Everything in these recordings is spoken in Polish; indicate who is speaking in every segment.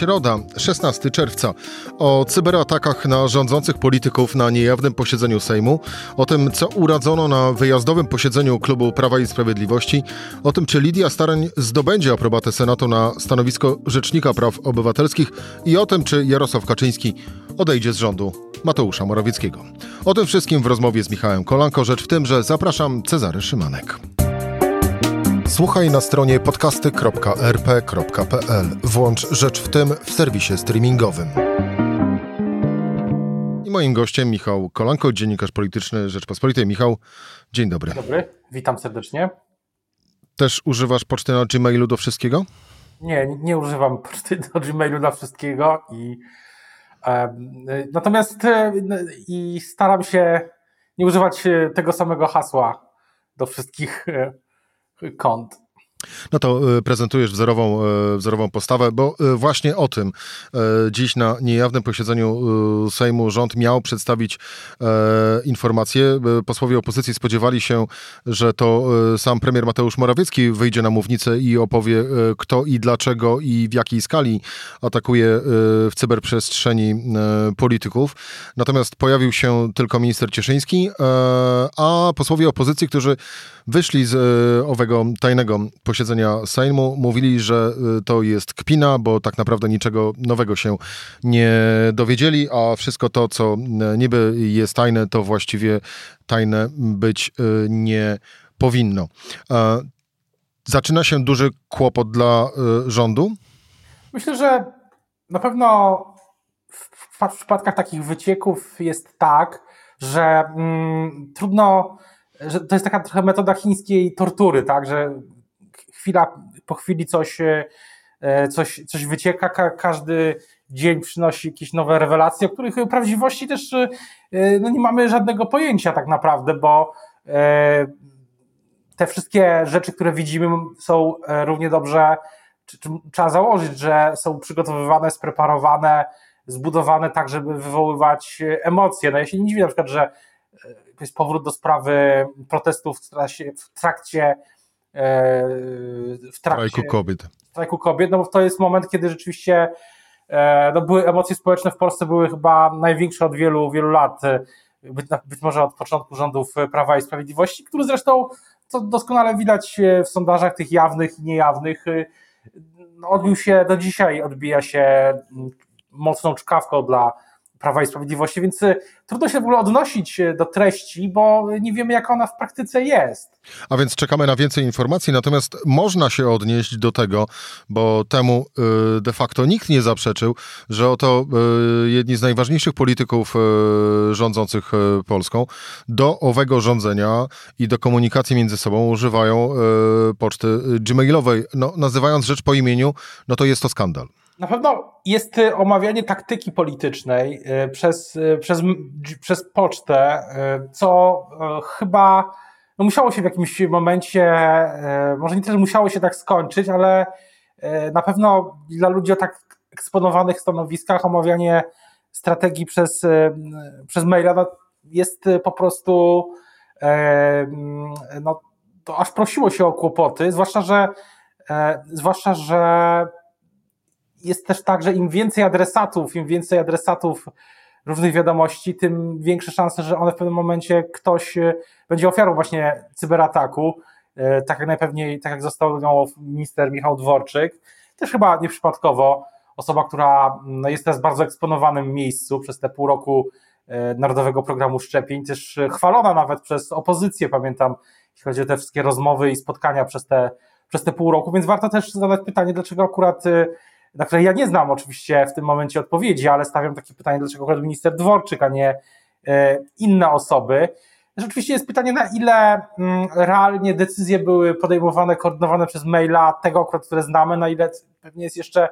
Speaker 1: Środa, 16 czerwca. O cyberatakach na rządzących polityków na niejawnym posiedzeniu Sejmu, o tym, co uradzono na wyjazdowym posiedzeniu klubu Prawa i Sprawiedliwości, o tym, czy Lidia Starań zdobędzie aprobatę Senatu na stanowisko Rzecznika Praw Obywatelskich i o tym, czy Jarosław Kaczyński odejdzie z rządu Mateusza Morawieckiego. O tym wszystkim w rozmowie z Michałem Kolanko. Rzecz w tym, że zapraszam Cezary Szymanek. Słuchaj na stronie podcasty.rp.pl. Włącz Rzecz w tym w serwisie streamingowym. I moim gościem Michał Kolanko, dziennikarz polityczny Rzeczpospolitej. Michał, dzień dobry.
Speaker 2: Dzień dobry, witam serdecznie.
Speaker 1: Też używasz poczty na Gmailu do wszystkiego?
Speaker 2: Nie, nie używam poczty do Gmailu dla wszystkiego i e, natomiast e, i staram się nie używać tego samego hasła do wszystkich e, kont.
Speaker 1: No to y, prezentujesz wzorową, y, wzorową postawę, bo y, właśnie o tym dziś na niejawnym posiedzeniu Sejmu rząd miał przedstawić informacje. Posłowie opozycji spodziewali się, że to sam premier Mateusz Morawiecki wyjdzie na mównicę i opowie, kto i dlaczego i w jakiej skali atakuje w cyberprzestrzeni polityków. Natomiast pojawił się tylko minister Cieszyński, a posłowie opozycji, którzy wyszli z owego tajnego posiedzenia Sejmu mówili, że y, to jest kpina, bo tak naprawdę niczego nowego się nie dowiedzieli, a wszystko to, co y, niby jest tajne, to właściwie tajne być nie powinno. Zaczyna się duży kłopot dla rządu?
Speaker 2: Myślę, że na pewno w przypadkach takich wycieków jest tak, że mm, trudno, że to jest taka trochę metoda chińskiej tortury, tak, że chwila po chwili coś, e, e, coś, coś wycieka, każdy dzień przynosi jakieś nowe rewelacje, o których prawdziwości też e, no nie mamy żadnego pojęcia tak naprawdę, bo te wszystkie rzeczy, które widzimy są równie dobrze, czy, czy, trzeba założyć, że są przygotowywane, spreparowane, zbudowane tak, żeby wywoływać emocje. No ja się nie dziwię na przykład, że jest powrót do sprawy protestów w trakcie
Speaker 1: E, w trakcie strajku kobiet.
Speaker 2: Strajku kobiet, no bo to jest moment, kiedy rzeczywiście e, no były emocje społeczne w Polsce były chyba największe od wielu, wielu lat, e, być, być może od początku rządów Prawa i Sprawiedliwości, który zresztą, co doskonale widać w sondażach tych jawnych i niejawnych, no odbił się do dzisiaj, odbija się mocną czkawką dla Prawa i Sprawiedliwości, więc y, trudno się w ogóle odnosić y, do treści, bo nie wiemy, jak ona w praktyce jest.
Speaker 1: A więc czekamy na więcej informacji, natomiast można się odnieść do tego, bo temu y, de facto nikt nie zaprzeczył, że oto jedni z najważniejszych polityków rządzących Polską do owego rządzenia i do komunikacji między sobą używają poczty gmailowej. No, nazywając rzecz po imieniu, no to jest to skandal.
Speaker 2: Na pewno jest y, omawianie taktyki politycznej y, przez, y, przez, przez pocztę, co chyba no musiało się w jakimś momencie, może nie tyle musiało się tak skończyć, ale na pewno dla ludzi o tak eksponowanych stanowiskach omawianie strategii przez, przez maila no jest po prostu no, to aż prosiło się o kłopoty, zwłaszcza, że zwłaszcza, że jest też tak, że im więcej adresatów, im więcej adresatów różnych wiadomości, tym większe szanse, że one w pewnym momencie ktoś e, będzie ofiarą właśnie cyberataku, e, tak jak najpewniej, tak jak został no, minister Michał Dworczyk, też chyba nieprzypadkowo osoba, która no, jest teraz w bardzo eksponowanym miejscu przez te pół roku e, Narodowego Programu Szczepień, też chwalona nawet przez opozycję, pamiętam, jeśli chodzi o te wszystkie rozmowy i spotkania przez te, przez te pół roku, więc warto też zadać pytanie, dlaczego akurat na które ja nie znam oczywiście w tym momencie odpowiedzi, ale stawiam takie pytanie, dlaczego akurat minister Dworczyk, a nie e, inne osoby. Rzeczywiście jest pytanie, na ile mm, realnie decyzje były podejmowane, koordynowane przez maila, tego akurat, które znamy, na ile pewnie jest jeszcze,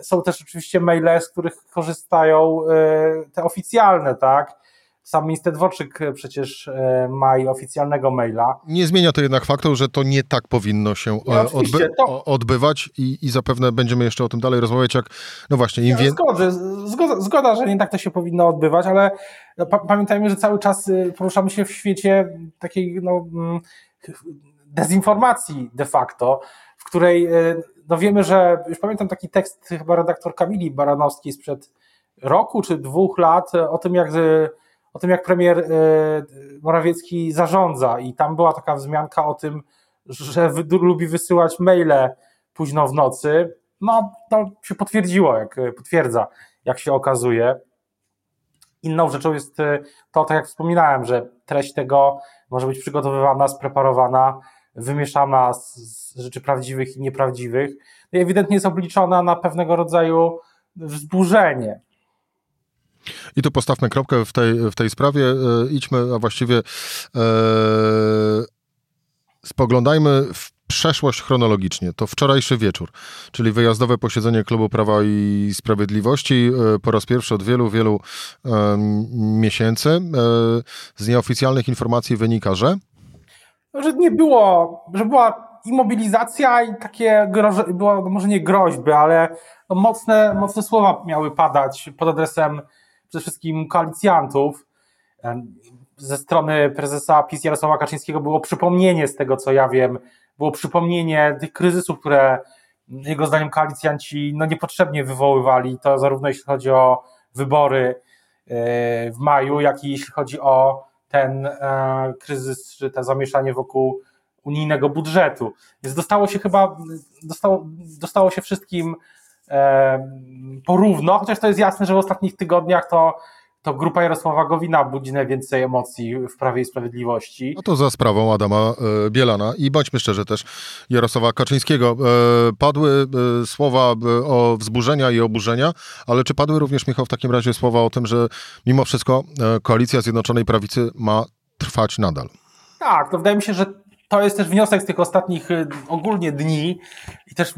Speaker 2: są też oczywiście maile, z których korzystają e, te oficjalne, tak? Sam minister Dworczyk e, przecież e, ma i oficjalnego maila.
Speaker 1: Nie zmienia to jednak faktu, że to nie tak powinno się no, odby to... odbywać i, i zapewne będziemy jeszcze o tym dalej rozmawiać, jak no właśnie im więcej...
Speaker 2: Zgoda, zgoda, zgoda, że nie tak to się powinno odbywać, ale no, pamiętajmy, że cały czas y, poruszamy się w świecie takiej no, mm, dezinformacji de facto, w której y, no wiemy, że już pamiętam taki tekst chyba redaktor Kamili Baranowskiej sprzed roku czy dwóch lat o tym, jak, o tym, jak premier Morawiecki zarządza i tam była taka wzmianka o tym, że lubi wysyłać maile późno w nocy. No, to się potwierdziło, jak potwierdza, jak się okazuje. Inną rzeczą jest e, to, tak jak wspominałem, że treść tego może być przygotowywana, spreparowana, wymieszana z rzeczy prawdziwych i nieprawdziwych. No i ewidentnie jest obliczona na pewnego rodzaju wzburzenie.
Speaker 1: I tu postawmy kropkę w tej, w tej sprawie. E, idźmy, a właściwie e, spoglądajmy w przeszłość chronologicznie. To wczorajszy wieczór, czyli wyjazdowe posiedzenie Klubu Prawa i Sprawiedliwości e, po raz pierwszy od wielu, wielu miesięcy. E, z nieoficjalnych informacji wynika, że
Speaker 2: że nie było, że była imobilizacja i takie groźby, było może nie groźby, ale mocne, mocne słowa miały padać pod adresem przede wszystkim koalicjantów ze strony prezesa PiS Jarosława Kaczyńskiego było przypomnienie z tego, co ja wiem, było przypomnienie tych kryzysów, które jego zdaniem koalicjanci no, niepotrzebnie wywoływali, to zarówno jeśli chodzi o wybory e, w maju, jak i jeśli chodzi o ten e, kryzys, czy to zamieszanie wokół unijnego budżetu. Więc dostało się chyba, dostało, dostało się wszystkim porówno, chociaż to jest jasne, że w ostatnich tygodniach to to grupa Jarosława Gowina budzi najwięcej emocji w Prawie i Sprawiedliwości.
Speaker 1: No to za sprawą Adama e, Bielana i bądźmy szczerzy też Jarosława Kaczyńskiego. E, padły e, słowa o wzburzenia i oburzenia, ale czy padły również, Michał, w takim razie słowa o tym, że mimo wszystko koalicja Zjednoczonej Prawicy ma trwać nadal?
Speaker 2: Tak, to wydaje mi się, że to jest też wniosek z tych ostatnich ogólnie dni i też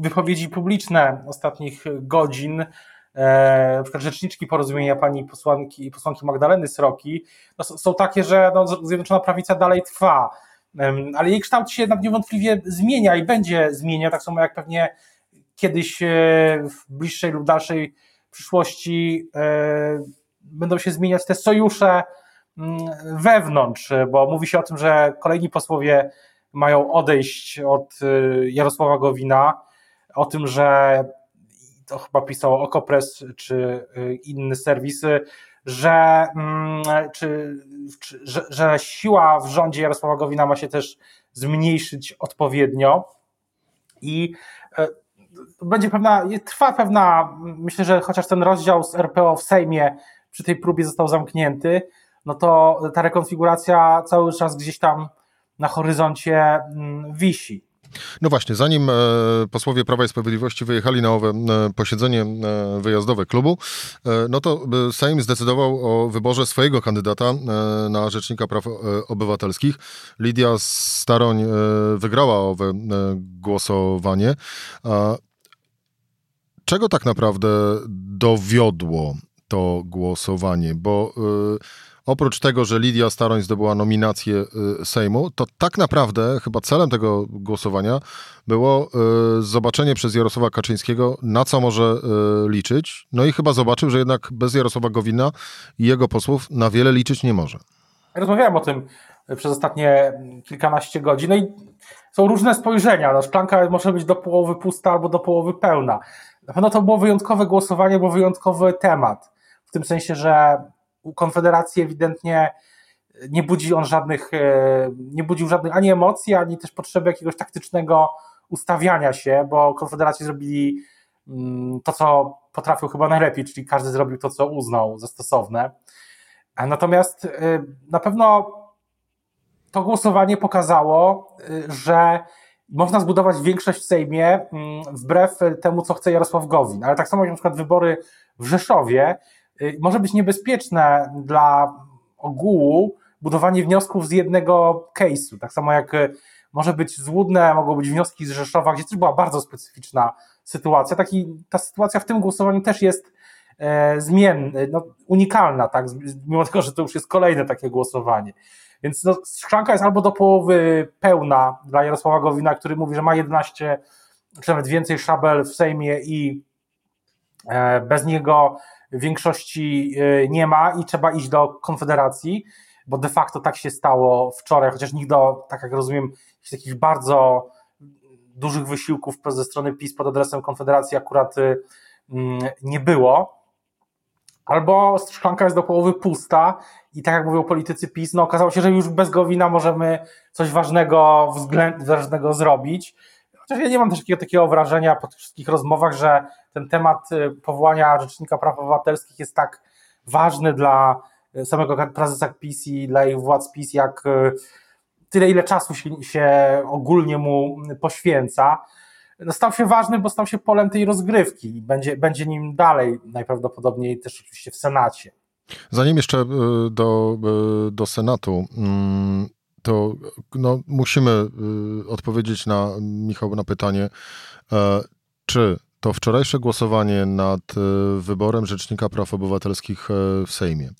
Speaker 2: wypowiedzi publiczne ostatnich godzin, e, na przykład rzeczniczki porozumienia pani posłanki, posłanki Magdaleny Sroki, no, są takie, że no, Zjednoczona Prawica dalej trwa, ale jej kształt się niewątpliwie zmienia i będzie zmieniał, tak samo jak pewnie kiedyś e, w bliższej lub dalszej przyszłości e, będą się zmieniać te sojusze wewnątrz, bo mówi się o tym, że kolejni posłowie mają odejść od e, Jarosława Gowina, o tym, że to chyba pisał Okopres czy y, inne serwisy, że, mm, czy, czy, że, że siła w rządzie Jarosława Gowina ma się też zmniejszyć odpowiednio. I e, będzie pewna, trwa pewna, myślę, że chociaż ten rozdział z RPO w Sejmie przy tej próbie został zamknięty, no to ta rekonfiguracja cały czas gdzieś tam na horyzoncie mm, wisi.
Speaker 1: No właśnie, zanim e, posłowie Prawa i Sprawiedliwości wyjechali na owe e, posiedzenie e, wyjazdowe klubu, no to Sejm zdecydował o wyborze swojego kandydata na Rzecznika Praw Obywatelskich. Lidia Staroń wygrała owe głosowanie. Czego tak naprawdę dowiodło to głosowanie? Bo oprócz tego, że Lidia Staroń zdobyła nominację y, Sejmu, to tak naprawdę chyba celem tego głosowania było y, zobaczenie przez Jarosława Kaczyńskiego, na co może y, liczyć. No i chyba zobaczył, że jednak bez Jarosława Gowina i jego posłów na wiele liczyć nie może.
Speaker 2: Rozmawiałem o tym przez ostatnie kilkanaście godzin. No i są różne spojrzenia. No, szklanka może być do połowy pusta albo do połowy pełna. Na pewno to było wyjątkowe głosowanie, był wyjątkowy temat. W tym sensie, że u Konfederacji ewidentnie nie budzi on żadnych, e, nie budził żadnych ani emocji, ani też potrzeby jakiegoś taktycznego ustawiania się, bo Konfederacji zrobili mm, to, co potrafił chyba najlepiej, czyli każdy zrobił to, co uznał za stosowne. Natomiast e, na pewno to głosowanie pokazało, e, że można zbudować większość w Sejmie mm, wbrew temu, co chce Jarosław Gowin. Ale tak samo jak na przykład wybory w Rzeszowie, może być niebezpieczne dla ogółu budowanie wniosków z jednego case'u. Tak samo jak y, może być złudne, mogą być wnioski z Rzeszowa, gdzie też była bardzo specyficzna sytuacja. Taki, ta sytuacja w tym głosowaniu też jest e, zmienna, no, unikalna, tak, mimo tego, że to już jest kolejne takie głosowanie. Więc no, szklanka jest albo do połowy pełna dla Jarosława Gowina, który mówi, że ma 11 czy nawet więcej szabel w Sejmie i e, bez niego większości e, nie ma i trzeba iść do Konfederacji, bo de facto tak się stało wczoraj, chociaż nikt do, tak jak rozumiem, takich bardzo dużych wysiłków ze strony PiS pod adresem Konfederacji akurat y, mm, nie było. Albo szklanka jest do połowy pusta i tak jak mówią politycy PiS, no okazało się, że już bez Gowina możemy coś ważnego, względ, ważnego zrobić. Chociaż ja nie mam też takiego, takiego wrażenia po tych wszystkich rozmowach, że ten temat y, powołania Rzecznika Praw Obywatelskich jest tak ważny dla y, samego prezesa PiS i dla ich władz PiS, jak tyle, ile czasu się, się ogólnie mu poświęca. No stał się ważny, bo stał się polem tej rozgrywki i będzie, będzie nim dalej, najprawdopodobniej też oczywiście w Senacie.
Speaker 1: Zanim jeszcze do, do Senatu, mm, to no, musimy e, odpowiedzieć na Michał na pytanie, czy to wczorajsze głosowanie nad wyborem Rzecznika Praw Obywatelskich w Sejmie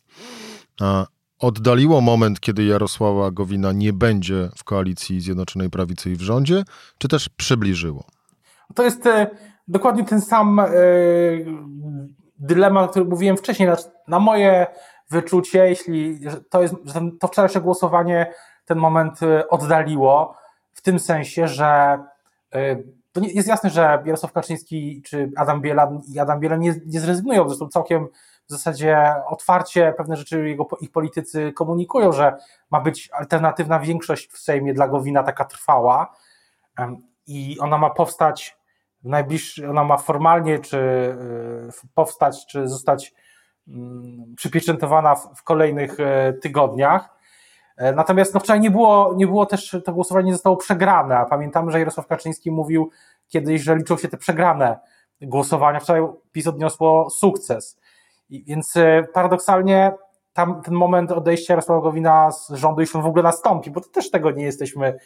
Speaker 1: oddaliło moment, kiedy Jarosława Gowina nie będzie w koalicji Zjednoczonej Prawicy i w rządzie, czy też przybliżyło?
Speaker 2: To jest e, dokładnie ten sam e, dylemat, o którym mówiłem wcześniej. Na, na moje wyczucie, jeśli to jest, to wczorajsze głosowanie ten moment e, oddaliło, w tym sensie, że to jest jasne, że Jarosław Kaczyński czy Adam Bielan i Adam Bielan nie, nie zrezygnują, zresztą całkiem w zasadzie otwarcie pewne rzeczy jego, ich politycy komunikują, że ma być alternatywna większość w Sejmie dla Gowina taka trwała i ona ma powstać w najbliższym, ona ma formalnie czy y, powstać, czy zostać mm, przypieczętowana w, kolejnych tygodniach. E, natomiast no, wczoraj nie było, nie było też, to głosowanie nie zostało przegrane, a pamiętamy, że Jarosław Kaczyński mówił kiedyś, że liczą się te przegrane głosowania. Wczoraj PiS odniosło sukces. I więc e, paradoksalnie tam ten moment odejścia Jarosława Gowina z rządu już w ogóle nastąpi, bo to też tego nie jesteśmy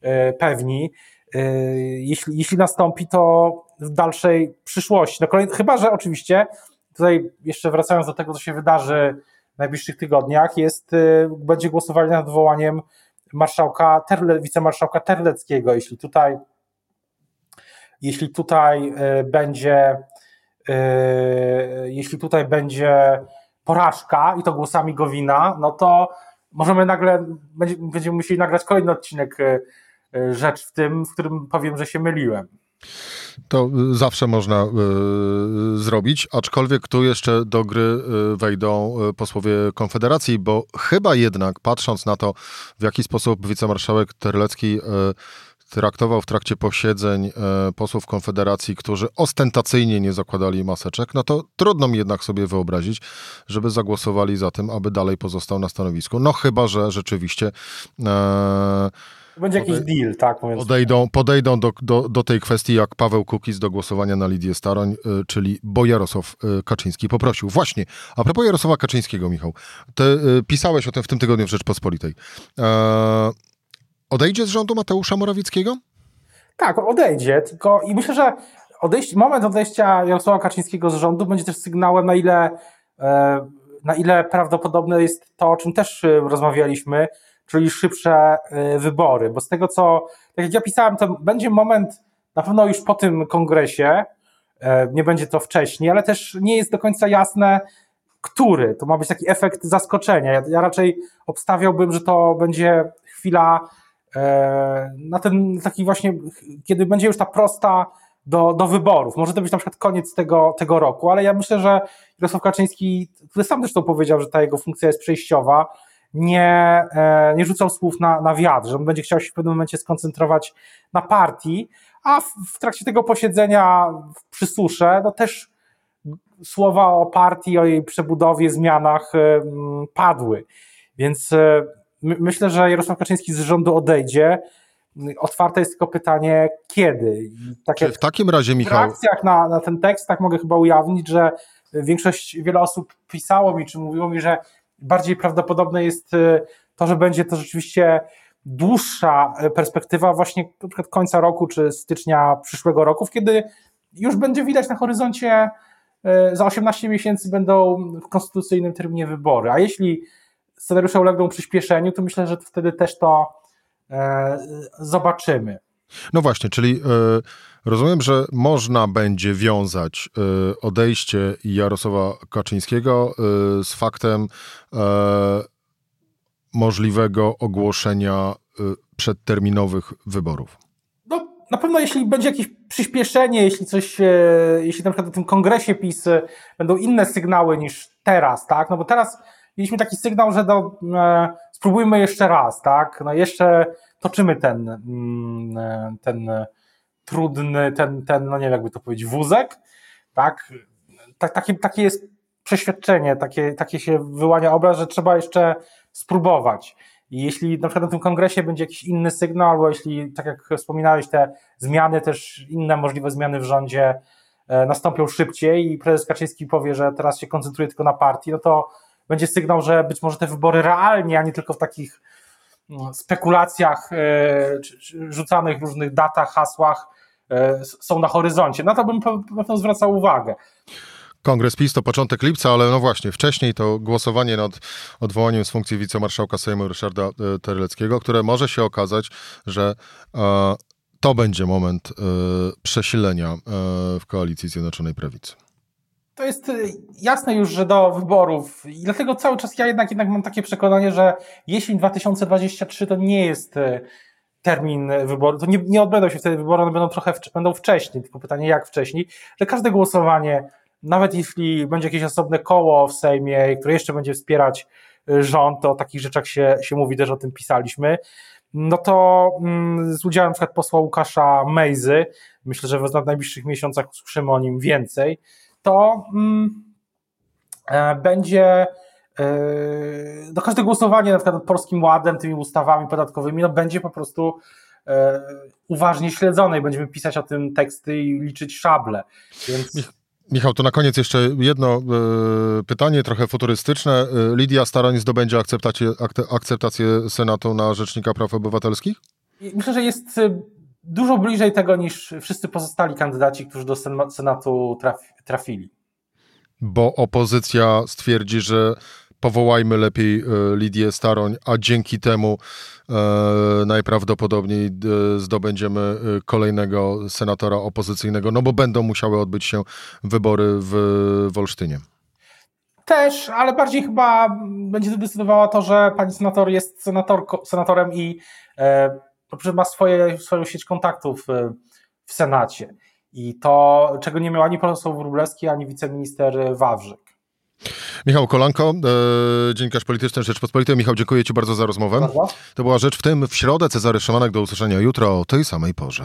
Speaker 2: e, pewni. Jeśli, jeśli nastąpi, to w dalszej przyszłości. No kolej, chyba, że oczywiście, tutaj jeszcze wracając do tego, co się wydarzy najbliższych tygodniach, jest, będzie głosowanie nad odwołaniem marszałka, Terle, wicemarszałka Terleckiego. Jeśli tutaj, jeśli tutaj będzie Yy, jeśli tutaj będzie porażka i to głosami Gowina, no to możemy nagle, będziemy musieli nagrać kolejny odcinek rzecz w tym, w którym powiem, że się myliłem.
Speaker 1: To zawsze można y, zrobić, aczkolwiek tu jeszcze do gry y, wejdą posłowie Konfederacji, bo chyba jednak patrząc na to, w jaki sposób wicemarszałek Terlecki y, traktował w trakcie posiedzeń e, posłów Konfederacji, którzy ostentacyjnie nie zakładali maseczek, no to trudno mi jednak sobie wyobrazić, żeby zagłosowali za tym, aby dalej pozostał na stanowisku. No chyba, że rzeczywiście.
Speaker 2: E, będzie jakiś deal, tak mówiąc.
Speaker 1: Podejdą, podejdą do, do, do tej kwestii jak Paweł Kukiz do głosowania na Lidię Staroń, y, czyli bo Jarosław y, Kaczyński poprosił. Właśnie, a propos Jarosława Kaczyńskiego, Michał, ty y, pisałeś o tym w tym tygodniu w Rzeczpospolitej. E, Odejdzie z rządu Mateusza Morawieckiego?
Speaker 2: Tak, odejdzie, tylko i myślę, że odejść, moment odejścia Jarosława Kaczyńskiego z rządu będzie też sygnałem, na ile, e, na ile prawdopodobne jest to, o czym też rozmawialiśmy, czyli szybsze e, wybory. Bo z tego, co, tak jak ja pisałem, to będzie moment na pewno już po tym kongresie, nie będzie to wcześniej, ale też nie jest do końca jasne, który. To ma być taki efekt zaskoczenia. Ja, ja raczej obstawiałbym, że to będzie chwila E, na ten taki właśnie, kiedy będzie już ta prosta do, do wyborów. Może to być na przykład koniec tego, tego roku, ale ja myślę, że Jarosław Kaczyński, który sam zresztą powiedział, że ta jego funkcja jest przejściowa, nie, e, nie rzucał słów na, na wiatr, że on będzie chciał się w pewnym momencie skoncentrować na partii, a w, w trakcie tego posiedzenia przy susze, no też słowa o partii, o jej przebudowie, zmianach e, padły. Więc myślę, że Jarosław Kaczyński z rządu odejdzie. Otwarte jest tylko pytanie, kiedy.
Speaker 1: Czy w takim razie, Michał.
Speaker 2: W reakcjach na, na ten tekst, tak mogę chyba ujawnić, że większość, wiele osób pisało mi, czy mówiło mi, że bardziej prawdopodobne jest y, to, że będzie to rzeczywiście dłuższa perspektywa, właśnie na przykład końca roku, czy stycznia przyszłego roku, kiedy już będzie widać na horyzoncie y, za 18 miesięcy będą w konstytucyjnym terminie wybory. A jeśli scenariusze ulegną przyspieszeniu, to myślę, że wtedy też to e, zobaczymy.
Speaker 1: No właśnie, czyli rozumiem, że można będzie wiązać odejście Jarosława Kaczyńskiego z faktem możliwego ogłoszenia przedterminowych wyborów.
Speaker 2: No, na pewno jeśli będzie jakieś przyspieszenie, jeśli coś, jeśli na przykład na tym kongresie PiS będą inne sygnały niż teraz, tak? No bo teraz mieliśmy taki sygnał, że do, spróbujmy jeszcze raz, tak? No jeszcze toczymy ten, mm, ten trudny, ten, ten, no nie wiem jakby to powiedzieć, wózek, tak? tak takie, takie jest przeświadczenie, takie, takie się wyłania obraz, że trzeba jeszcze spróbować. I jeśli na przykład na tym kongresie będzie jakiś inny sygnał, albo jeśli, tak jak wspominałeś, te zmiany, też inne możliwe zmiany w rządzie e, nastąpią szybciej i prezes Kaczyński powie, że teraz się koncentruje tylko na partii, no to będzie sygnał, że być może te wybory realnie, a nie tylko w takich spekulacjach e, rzucanych różnych datach, hasłach e, są na horyzoncie. Na to bym pewno zwracał uwagę.
Speaker 1: Kongres PiS to początek lipca, ale no właśnie, wcześniej to głosowanie nad odwołaniem z funkcji wicemarszałka Sejmu Ryszarda e, Terleckiego, które może się okazać, że to będzie moment przesilenia w koalicji Zjednoczonej Prawicy
Speaker 2: to jest y, jasne już, że do wyborów. I dlatego cały czas ja jednak, jednak mam takie przekonanie, że jesień 2023 to nie jest y, termin wyboru, to nie, nie odbędą się wtedy wybory, one będą trochę będą wcześniej, tylko pytanie jak wcześniej, że każde głosowanie, nawet jeśli będzie jakieś osobne koło w Sejmie, które jeszcze będzie wspierać y, rząd, to o takich rzeczach się, się mówi, też o tym pisaliśmy, no to mm, z udziałem przykład posła Łukasza Mejzy, myślę, że w najbliższych miesiącach usłyszymy o nim więcej, to mm, e, będzie e, do każde głosowanie na przykład nad Polskim Ładem, tymi ustawami podatkowymi, no będzie po prostu e, uważnie śledzone i będziemy pisać o tym teksty i liczyć szable. Więc...
Speaker 1: Michał, to na koniec jeszcze jedno pytanie, trochę futurystyczne. Lidia Staroń zdobędzie akceptację, akceptację Senatu na Rzecznika Praw Obywatelskich?
Speaker 2: Myślę, że jest dużo bliżej tego niż wszyscy pozostali kandydaci, którzy do Senatu trafili.
Speaker 1: Bo opozycja stwierdzi, że powołajmy lepiej e, Lidię Staroń, a dzięki temu e, najprawdopodobniej e, zdobędziemy kolejnego senatora opozycyjnego, no bo będą musiały odbyć się wybory w Wolsztynie.
Speaker 2: Też, ale bardziej chyba będzie decydowała to, że pani senator jest senatorko, senatorem i ma swoje, swoją sieć kontaktów y, w Senacie. I to, czego nie miał ani profesor Wróblewski, ani wiceminister Wawrzyk.
Speaker 1: Michał Kolanko, e, dziennikarz polityczny Rzeczpospolitej. Michał, dziękuję Ci bardzo za rozmowę. Bardzo. To była Rzecz w tym w środę. Cezary Szymanek, do usłyszenia jutro o tej samej porze.